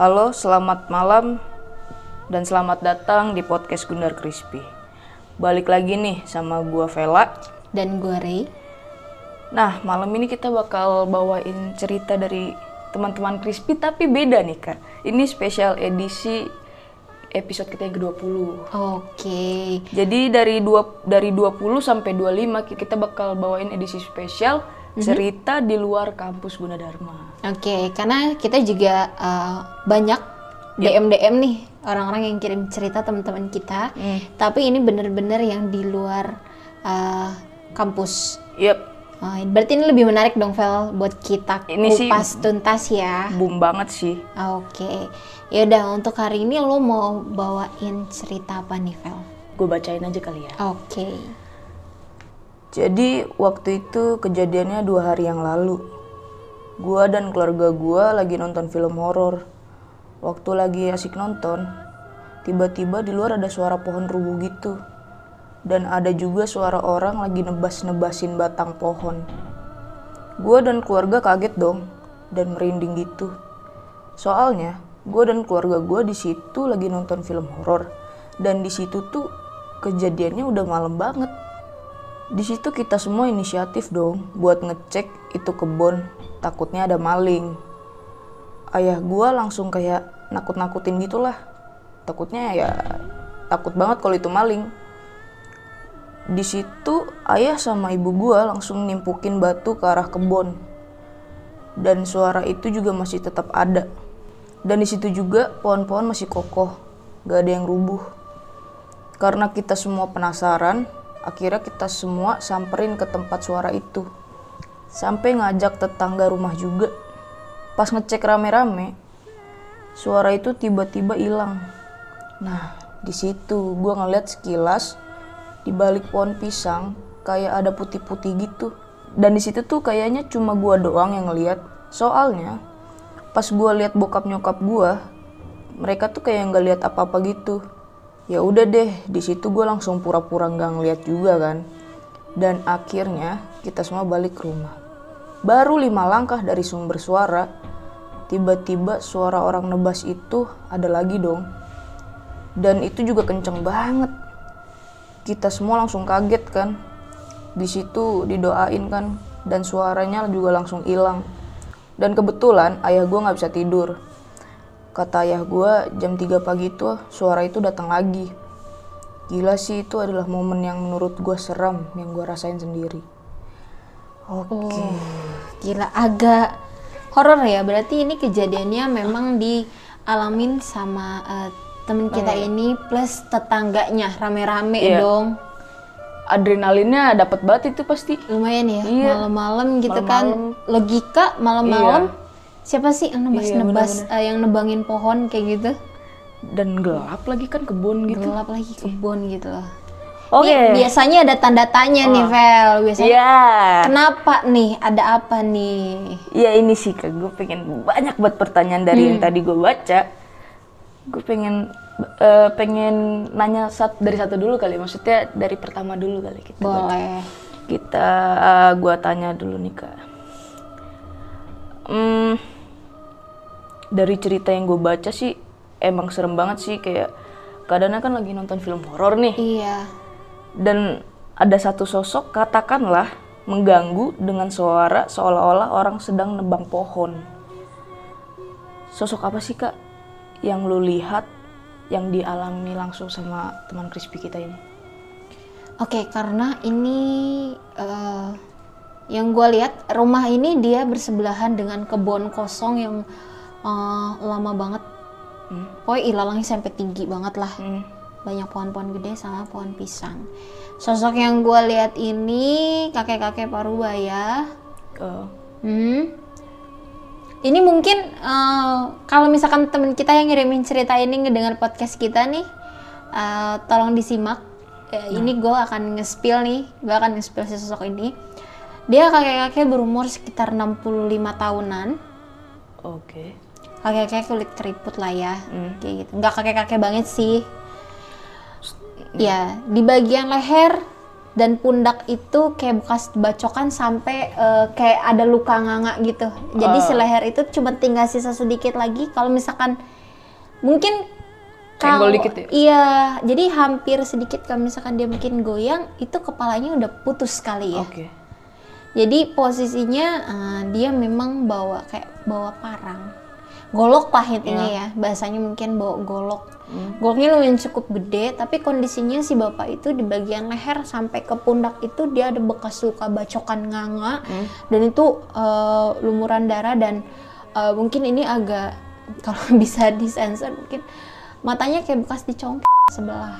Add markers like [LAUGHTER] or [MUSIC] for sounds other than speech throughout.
Halo, selamat malam dan selamat datang di podcast Gundar Crispy. Balik lagi nih sama gua Vela. Dan gue Ray. Nah, malam ini kita bakal bawain cerita dari teman-teman Crispy tapi beda nih, Kak. Ini spesial edisi episode kita yang ke-20. Oke. Jadi dari dua dari 20 sampai 25 kita bakal bawain edisi spesial cerita di luar kampus Gunadarma. Oke, karena kita juga uh, banyak DM DM nih orang-orang yang kirim cerita teman-teman kita. Hmm. Tapi ini bener-bener yang di luar uh, kampus. Yep, Oh, berarti ini lebih menarik dong, Vel, buat kita Ini sih- kupas tuntas ya. boom banget sih. Oke, ya udah untuk hari ini lo mau bawain cerita apa nih, Vel? Gue bacain aja kali ya. Oke. Jadi waktu itu kejadiannya dua hari yang lalu. Gua dan keluarga gua lagi nonton film horor. Waktu lagi asik nonton, tiba-tiba di luar ada suara pohon rubuh gitu. Dan ada juga suara orang lagi nebas-nebasin batang pohon. Gua dan keluarga kaget dong dan merinding gitu. Soalnya, gua dan keluarga gua di situ lagi nonton film horor dan di situ tuh kejadiannya udah malam banget. Di situ kita semua inisiatif dong buat ngecek itu kebun, takutnya ada maling. Ayah gua langsung kayak nakut-nakutin gitulah. Takutnya ya takut banget kalau itu maling. Di situ ayah sama ibu gua langsung nimpukin batu ke arah kebun. Dan suara itu juga masih tetap ada. Dan di situ juga pohon-pohon masih kokoh, gak ada yang rubuh. Karena kita semua penasaran, akhirnya kita semua samperin ke tempat suara itu. Sampai ngajak tetangga rumah juga. Pas ngecek rame-rame, suara itu tiba-tiba hilang. Nah, di situ gua ngeliat sekilas di balik pohon pisang kayak ada putih-putih gitu. Dan di situ tuh kayaknya cuma gua doang yang ngeliat. Soalnya pas gua lihat bokap nyokap gua, mereka tuh kayak nggak lihat apa-apa gitu. Ya udah deh, di situ gue langsung pura-pura nggak ngeliat juga kan. Dan akhirnya kita semua balik ke rumah. Baru lima langkah dari sumber suara, tiba-tiba suara orang nebas itu ada lagi dong. Dan itu juga kenceng banget. Kita semua langsung kaget kan. Di situ didoain kan, dan suaranya juga langsung hilang. Dan kebetulan ayah gue nggak bisa tidur. Kata ayah gue jam 3 pagi itu suara itu datang lagi. Gila sih itu adalah momen yang menurut gue seram yang gue rasain sendiri. Oke. Oh, gila agak horor ya. Berarti ini kejadiannya memang dialamin sama eh, temen kita ini plus tetangganya rame-rame Iya. dong. Adrenalinnya dapat banget itu pasti. Lumayan ya Iya. malam-malam gitu Malam-malam. kan. Logika malam-malam. Iya. Siapa sih yang nebas-nebas eh, yang nebangin pohon kayak gitu? Dan gelap lagi kan kebun gitu. Gelap lagi kebun gitu loh. Oke. Nih, biasanya ada tanda tanya nih, Vel. Biasanya Iya. kenapa nih? Ada apa nih? Iya ini sih kak, gue pengen banyak buat pertanyaan dari yang Hmm. tadi gue baca. Gue pengen eh, pengen nanya sat, dari satu dulu kali, maksudnya dari pertama dulu kali kita. baca. Boleh. Kita, eh, gue tanya dulu nih kak. Hmm, dari cerita yang gue baca sih emang serem banget sih kayak kadang kan lagi nonton film horor nih Iya. dan ada satu sosok katakanlah mengganggu dengan suara seolah-olah orang sedang nebang pohon. Sosok apa sih kak yang lu lihat yang dialami langsung sama teman crispy kita ini? Oke, karena ini eh, yang gue lihat rumah ini dia bersebelahan dengan kebun kosong yang eh, lama banget. Pokoknya ilalangnya sampai tinggi banget lah. Hmm. Banyak pohon-pohon gede sama pohon pisang. Sosok yang gue lihat ini kakek-kakek Parubaya. Eh, Hmm. Ini mungkin eh, kalau misalkan temen kita yang ngirimin cerita ini ngedengar podcast kita nih, eh, tolong disimak. Eh, Ini gue akan nge-spill nih, gue akan nge-spill si sosok ini. Dia kakek-kakek berumur sekitar 65 tahunan. Oke. Kakek-kakek kulit keriput lah ya, Hmm. kayak gitu. Nggak kakek-kakek banget sih. Ya, di bagian leher dan pundak itu kayak bekas bacokan sampai eh, kayak ada luka nganga gitu. Jadi Ah. si leher itu cuma tinggal sisa sedikit lagi. Kalau misalkan mungkin kalau dikit ya? iya, jadi hampir sedikit kalau misalkan dia mungkin goyang, itu kepalanya udah putus sekali ya. Oke. Jadi posisinya eh, dia memang bawa kayak bawa parang. Golok lah intinya Iya. ya. Bahasanya mungkin bawa golok. Hmm. Goloknya lumayan cukup gede, tapi kondisinya si bapak itu di bagian leher sampai ke pundak itu dia ada bekas luka bacokan nganga Hmm. dan itu eh, lumuran darah dan eh, mungkin ini agak [LAUGHS] kalau bisa disensor mungkin matanya kayak bekas dicongkel sebelah.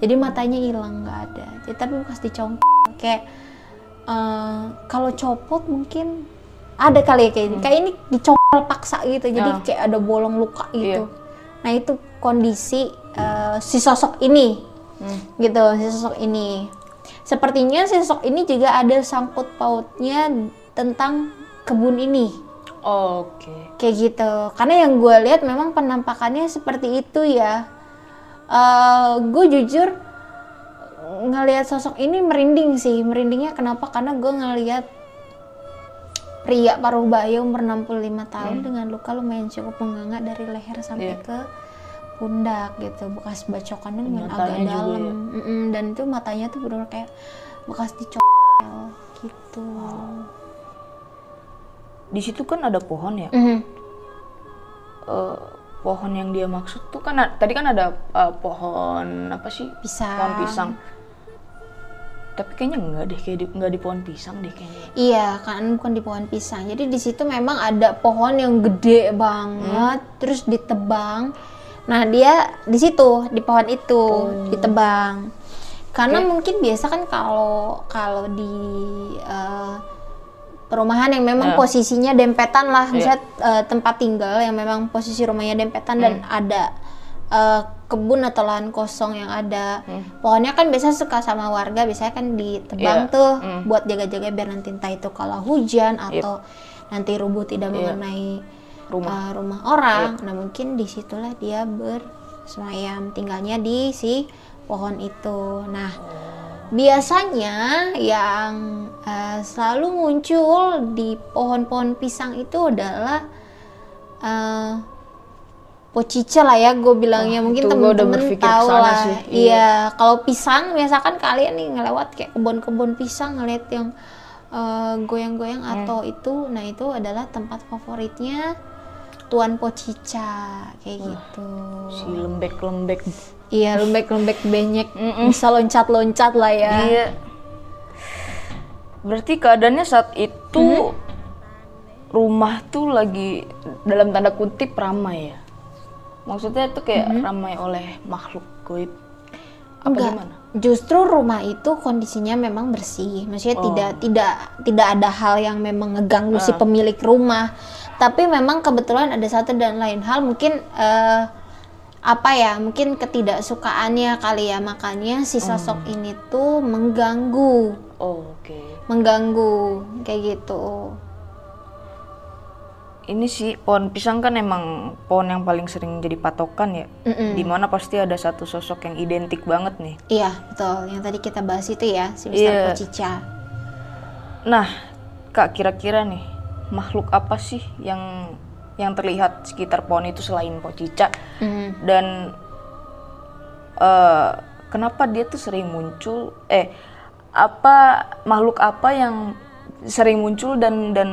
Jadi matanya hilang nggak ada. Jadi tapi bekas dicongkel kayak eh, kalau copot mungkin ada kali ya kayak ini. Kayak ini dicongkel paksa gitu. Jadi Hmm. Ya. kayak ada bolong luka gitu. Iya. Nah, itu kondisi eh, si sosok ini. Hmm. Gitu, si sosok ini. Sepertinya si sosok ini juga ada sangkut pautnya tentang kebun ini Oke. kayak gitu karena yang gue lihat memang penampakannya seperti itu ya Eh gue jujur ngelihat sosok ini merinding sih merindingnya kenapa karena gue ngelihat pria paruh baya umur 65 tahun dengan luka lumayan cukup menganga dari leher sampai Iya. ke pundak gitu bekas bacokannya lumayan agak dalam ya. Mm-mm, dan itu matanya tuh benar kayak bekas dicopel gitu Di situ kan ada pohon ya. Mhm. Eh, pohon yang dia maksud tuh kan tadi kan ada eh, pohon apa sih? Pisang. Pohon pisang. Tapi kayaknya enggak deh, kayak di, enggak di pohon pisang deh kayaknya. Iya, kan bukan di pohon pisang. Jadi di situ memang ada pohon yang gede banget, terus ditebang. Nah, dia di situ, di pohon itu ditebang. Karena mungkin biasa kan kalau kalau di eh, perumahan yang memang posisinya dempetan lah, misalnya eh, tempat tinggal yang memang posisi rumahnya dempetan dan ada eh, kebun atau lahan kosong yang ada. Pohonnya kan biasa suka sama warga biasanya kan ditebang Iya. tuh Mm. buat jaga-jaga biar nanti entah itu kalau hujan atau nanti rubuh tidak mengenai Rumah. uh, rumah orang. Nah mungkin di situlah dia bersemayam tinggalnya di si pohon itu. Nah biasanya yang uh, selalu muncul di pohon-pohon pisang itu adalah uh, pocica lah ya gue bilangnya mungkin gua udah temen-temen tahu lah sih. iya kalau pisang misalkan kalian nih ngelewat kayak kebun-kebun pisang ngeliat yang uh, goyang-goyang Hmm. atau itu nah itu adalah tempat favoritnya tuan pocica kayak gitu Si lembek-lembek. iya lembek-lembek benyek bisa loncat-loncat lah ya Iya. Berarti keadaannya saat itu Hmm? rumah tuh lagi dalam tanda kutip ramai ya. Maksudnya itu kayak ramai oleh makhluk goib. Apa Hmm? Enggak. gimana? Justru rumah itu kondisinya memang bersih. Maksudnya Oh. tidak tidak tidak ada hal yang memang ngeganggu si Ah. pemilik rumah. Tapi memang kebetulan ada satu dan lain hal mungkin eh, apa ya? Mungkin ketidaksukaannya kali ya makanya si sosok Hmm. ini tuh mengganggu, Oh, oke. mengganggu kayak gitu. Ini sih pohon pisang kan emang pohon yang paling sering jadi patokan ya. Mm-mm. Di mana pasti ada satu sosok yang identik banget nih. Iya betul. Yang tadi kita bahas itu ya si Mr. Pocica. Nah, Kak kira-kira nih makhluk apa sih yang yang terlihat sekitar pohon itu selain pocica Mm. dan eh, kenapa dia tuh sering muncul eh apa makhluk apa yang sering muncul dan dan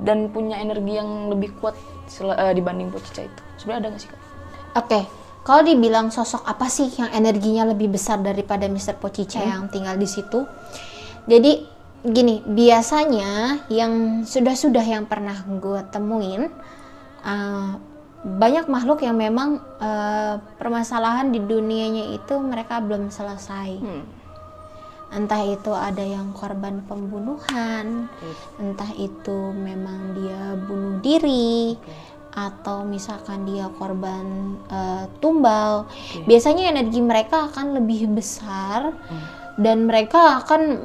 dan punya energi yang lebih kuat eh, dibanding pocica itu sebenarnya ada nggak sih kak? Oke, kalau dibilang sosok apa sih yang energinya lebih besar daripada Mr. Pocica yang tinggal di situ? Jadi gini, biasanya yang sudah-sudah yang pernah gue temuin uh, banyak makhluk yang memang uh, permasalahan di dunianya itu mereka belum selesai. Hmm. Entah itu ada yang korban pembunuhan, entah itu memang dia bunuh diri, atau misalkan dia korban eh, tumbal. Biasanya energi mereka akan lebih besar dan mereka akan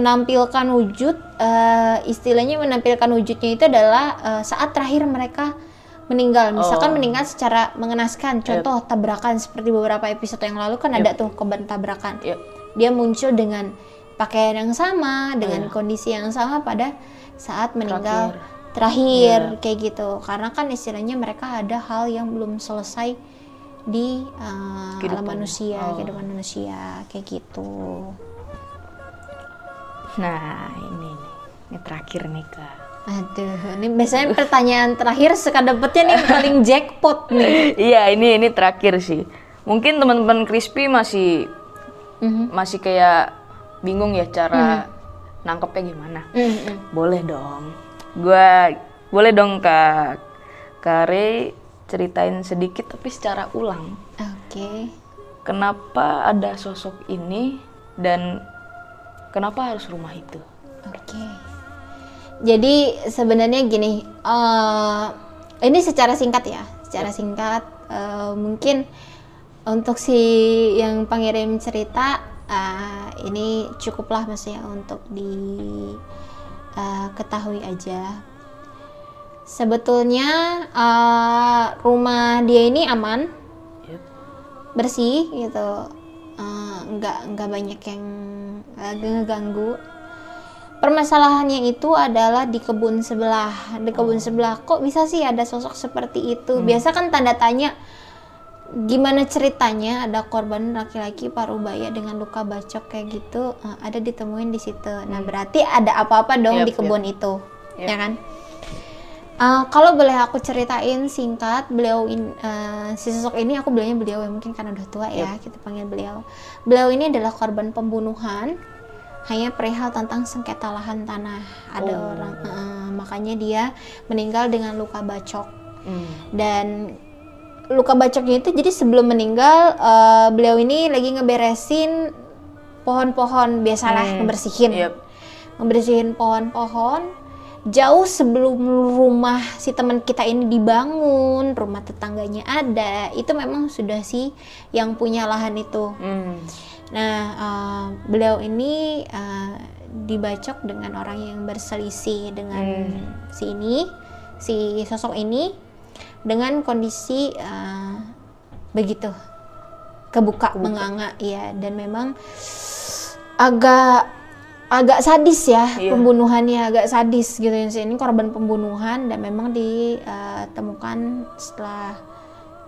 menampilkan wujud, eh, istilahnya menampilkan wujudnya itu adalah eh, saat terakhir mereka meninggal. Misalkan Oh. meninggal secara mengenaskan. Contoh tabrakan seperti beberapa episode yang lalu kan ada tuh korban tabrakan Iya. Dia muncul dengan pakaian yang sama dengan Iya. kondisi yang sama pada saat meninggal terakhir, kayak gitu karena kan istilahnya mereka ada hal yang belum selesai di uh, alam manusia Oh. kehidupan manusia kayak gitu Nah, ini nih. Ini terakhir nih, Kak. aduh ini biasanya pertanyaan terakhir suka dapetnya nih paling jackpot nih [LAUGHS] iya, ini ini terakhir sih. Mungkin teman-teman Crispy masih Mhm. masih kayak bingung ya cara nangkepnya gimana. Mhm. Boleh dong. Gua boleh dong Kak Kare ceritain sedikit tapi secara ulang. oke Kenapa ada sosok ini dan kenapa harus rumah itu? Oke. Jadi sebenarnya gini, eh, ini secara singkat ya, secara singkat eh, mungkin untuk si yang pengirim cerita eh, ini cukuplah maksudnya untuk di eh, ketahui aja. Sebetulnya eh, rumah dia ini aman, Yep. bersih gitu. Eh, nggak nggak banyak yang eh, ngeganggu. Permasalahannya itu adalah di kebun sebelah. Di kebun sebelah. Kok bisa sih ada sosok seperti itu? Biasa kan tanda tanya gimana ceritanya ada korban laki-laki paruh baya dengan luka bacok kayak gitu eh, ada ditemuin di situ nah berarti ada apa-apa dong Yap, di kebun itu Yap. ya kan Eh, kalau boleh aku ceritain singkat, beliau in, eh, si sosok ini aku bilangnya beliau ya mungkin karena udah tua ya kita panggil beliau. Beliau ini adalah korban pembunuhan, hanya perihal tentang sengketa lahan tanah. Ada Oh. orang, eh, makanya dia meninggal dengan luka bacok Hmm. dan luka bacoknya itu jadi sebelum meninggal eh, beliau ini lagi ngeberesin pohon-pohon biasalah Hmm. ngebersihin Yep. ngebersihin pohon-pohon jauh sebelum rumah si teman kita ini dibangun rumah tetangganya ada itu memang sudah si yang punya lahan itu Hmm. nah eh, beliau ini eh, dibacok dengan orang yang berselisih dengan si ini si sosok ini dengan kondisi eh, begitu. Kebuka, menganga ya dan memang agak agak sadis ya Iya. pembunuhannya agak sadis gitu. Ya ini korban pembunuhan dan memang ditemukan setelah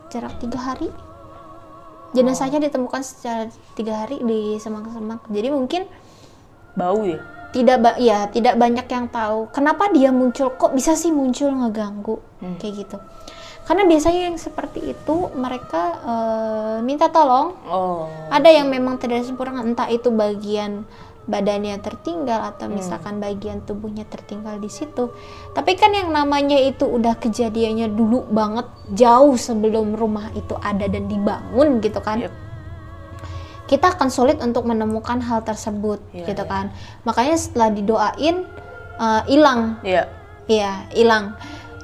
jarak tiga hari. Jenazahnya ditemukan secara tiga hari di semak-semak. Jadi mungkin Bau ya? tidak ba- ya tidak banyak yang tahu kenapa dia muncul. Kok bisa sih muncul ngeganggu? Hmm. kayak gitu karena biasanya yang seperti itu mereka eh, minta tolong Oh. ada yang memang tidak sempurna entah itu bagian badannya tertinggal atau Hmm. misalkan bagian tubuhnya tertinggal di situ tapi kan yang namanya itu udah kejadiannya dulu banget jauh sebelum rumah itu ada dan dibangun gitu kan Yep. kita akan sulit untuk menemukan hal tersebut Iya, gitu iya. kan makanya setelah didoain eh, hilang Iya. Iya, hilang.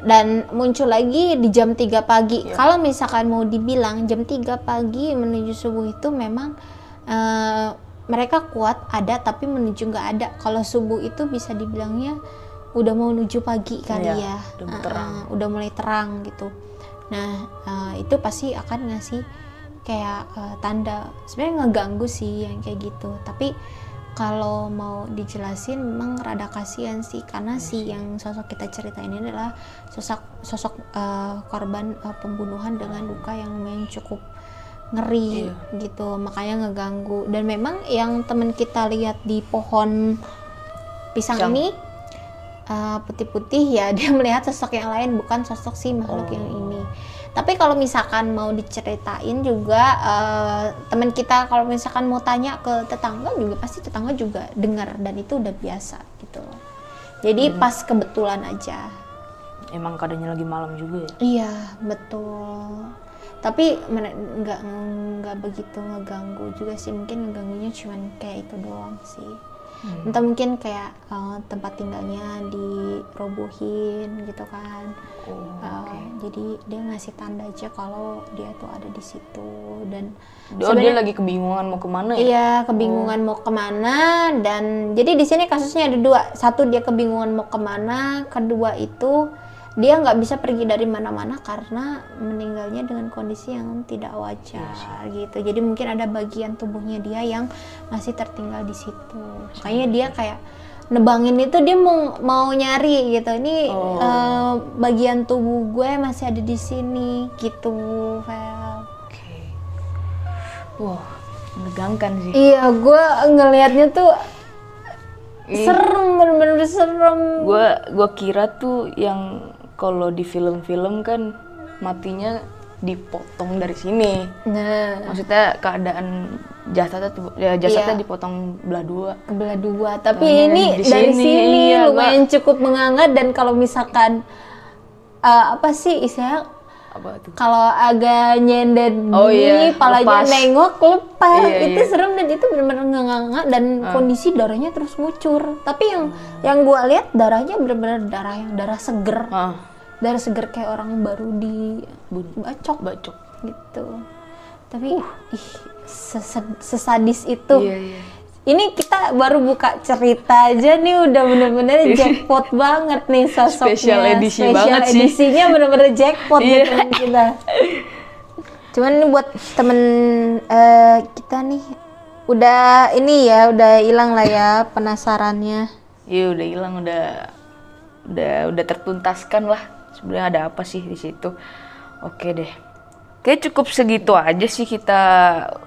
Dan muncul lagi di jam 3 pagi. Iya. Kalau misalkan mau dibilang jam 3 pagi menuju subuh itu memang eh, mereka kuat ada tapi menuju nggak ada. Kalau subuh itu bisa dibilangnya udah mau menuju pagi kali Iya, ya. udah terang. udah mulai terang gitu. Nah, eh, itu pasti akan ngasih kayak eh, tanda sebenarnya ngeganggu sih yang kayak gitu. Tapi kalau mau dijelasin memang rada kasihan sih karena si yang sosok kita cerita ini adalah sosok sosok eh, korban eh, pembunuhan dengan luka yang lumayan cukup ngeri Iya. gitu makanya ngeganggu dan memang yang teman kita lihat di pohon pisang Pisang. ini eh, putih-putih ya [LAUGHS] dia melihat sosok yang lain bukan sosok si makhluk yang Oh. ini tapi kalau misalkan mau diceritain juga eh, teman kita kalau misalkan mau tanya ke tetangga juga pasti tetangga juga dengar dan itu udah biasa gitu. Loh jadi Hmm. pas kebetulan aja. Emang keadaannya lagi malam juga ya? iya betul. Tapi nggak nggak begitu ngeganggu juga sih. Mungkin ngeganggunya cuman kayak itu doang sih Hmm. entah mungkin kayak eh, tempat tinggalnya dirobohin gitu kan Oh, Uh, jadi dia ngasih tanda aja kalau dia tuh ada di situ dan Oh, dia lagi kebingungan mau ke mana ya? iya kebingungan mau ke mana dan jadi di sini kasusnya ada dua satu dia kebingungan mau ke mana kedua itu dia nggak bisa pergi dari mana-mana karena meninggalnya dengan kondisi yang tidak wajar gitu. Jadi mungkin ada bagian tubuhnya dia yang masih tertinggal di situ. Makanya dia kayak nebangin itu dia mau mau nyari gitu. Ini Oh. eh, bagian tubuh gue masih ada di sini gitu Vel. Oke. Wah, menegangkan sih. iya gue ngelihatnya tuh serem bener-bener serem. Gua gua kira tuh yang kalau di film-film kan matinya dipotong dari sini. nah Maksudnya keadaan jasadnya ya jasadnya Iya. dipotong belah dua. kebelah dua tapi ini di dari sini, sini iya, lumayan cukup menghangat dan kalau misalkan eh, apa sih istilahnya Apa tuh? kalau agak nyender Oh gini iya, palanya lepas. nengok lepas Iya, itu iya. serem dan itu benar-benar ngangat dan kondisi darahnya terus ngucur tapi yang yang gua lihat darahnya benar-benar darah yang darah seger Ah, darah seger kayak orang baru di bacok bacok. gitu tapi ih sese- sesadis itu Iya, iya. ini kita baru buka cerita aja nih udah bener-bener [LAUGHS] jackpot banget nih sosoknya. Special edisi Special banget sih. edisinya bener-bener jackpot nih Iya. temen kita. Cuman ini buat temen eh, kita nih udah ini ya udah hilang lah ya penasarannya. Iya udah hilang udah udah udah tertuntaskan lah sebenarnya ada apa sih di situ. Oke deh. Kayak cukup segitu aja sih kita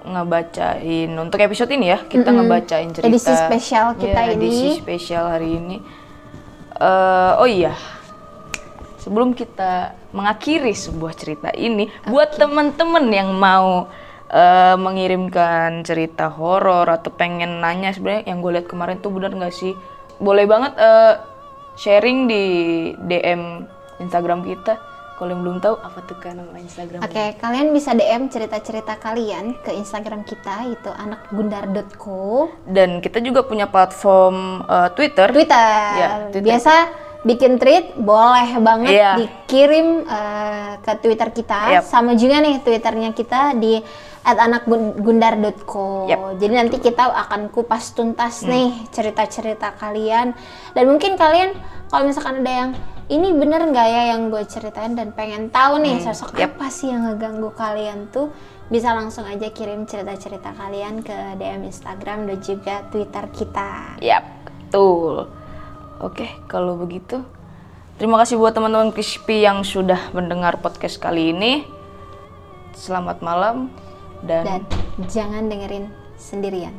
ngebacain untuk episode ini ya kita ngebacain cerita Edisi spesial kita Iya, edisi ini. spesial hari ini. Eh, oh iya sebelum kita mengakhiri sebuah cerita ini buat temen-temen yang mau eh, mengirimkan cerita horor atau pengen nanya sebenarnya yang gue lihat kemarin tuh benar nggak sih boleh banget eh, sharing di DM Instagram kita kalau yang belum tahu apa tuh kan nama Instagram Oke, kalian bisa DM cerita-cerita kalian ke Instagram kita itu anakgundar.co. dan kita juga punya platform eh, Twitter Twitter. Ya, Twitter. Biasa bikin tweet boleh banget Iya. dikirim eh, ke Twitter kita. Yap. Sama juga nih Twitternya kita di @anakgundar.co. Yap. Jadi nanti kita akan kupas tuntas Hmm. nih cerita-cerita kalian dan mungkin kalian kalau misalkan ada yang ini bener nggak ya yang gue ceritain dan pengen tahu nih sosok Hmm. Yap. apa sih yang ngeganggu kalian tuh bisa langsung aja kirim cerita-cerita kalian ke DM Instagram dan juga Twitter kita. Yap, betul. Oke, kalau begitu terima kasih buat teman-teman Crispy yang sudah mendengar podcast kali ini. Selamat malam dan dan jangan dengerin sendirian.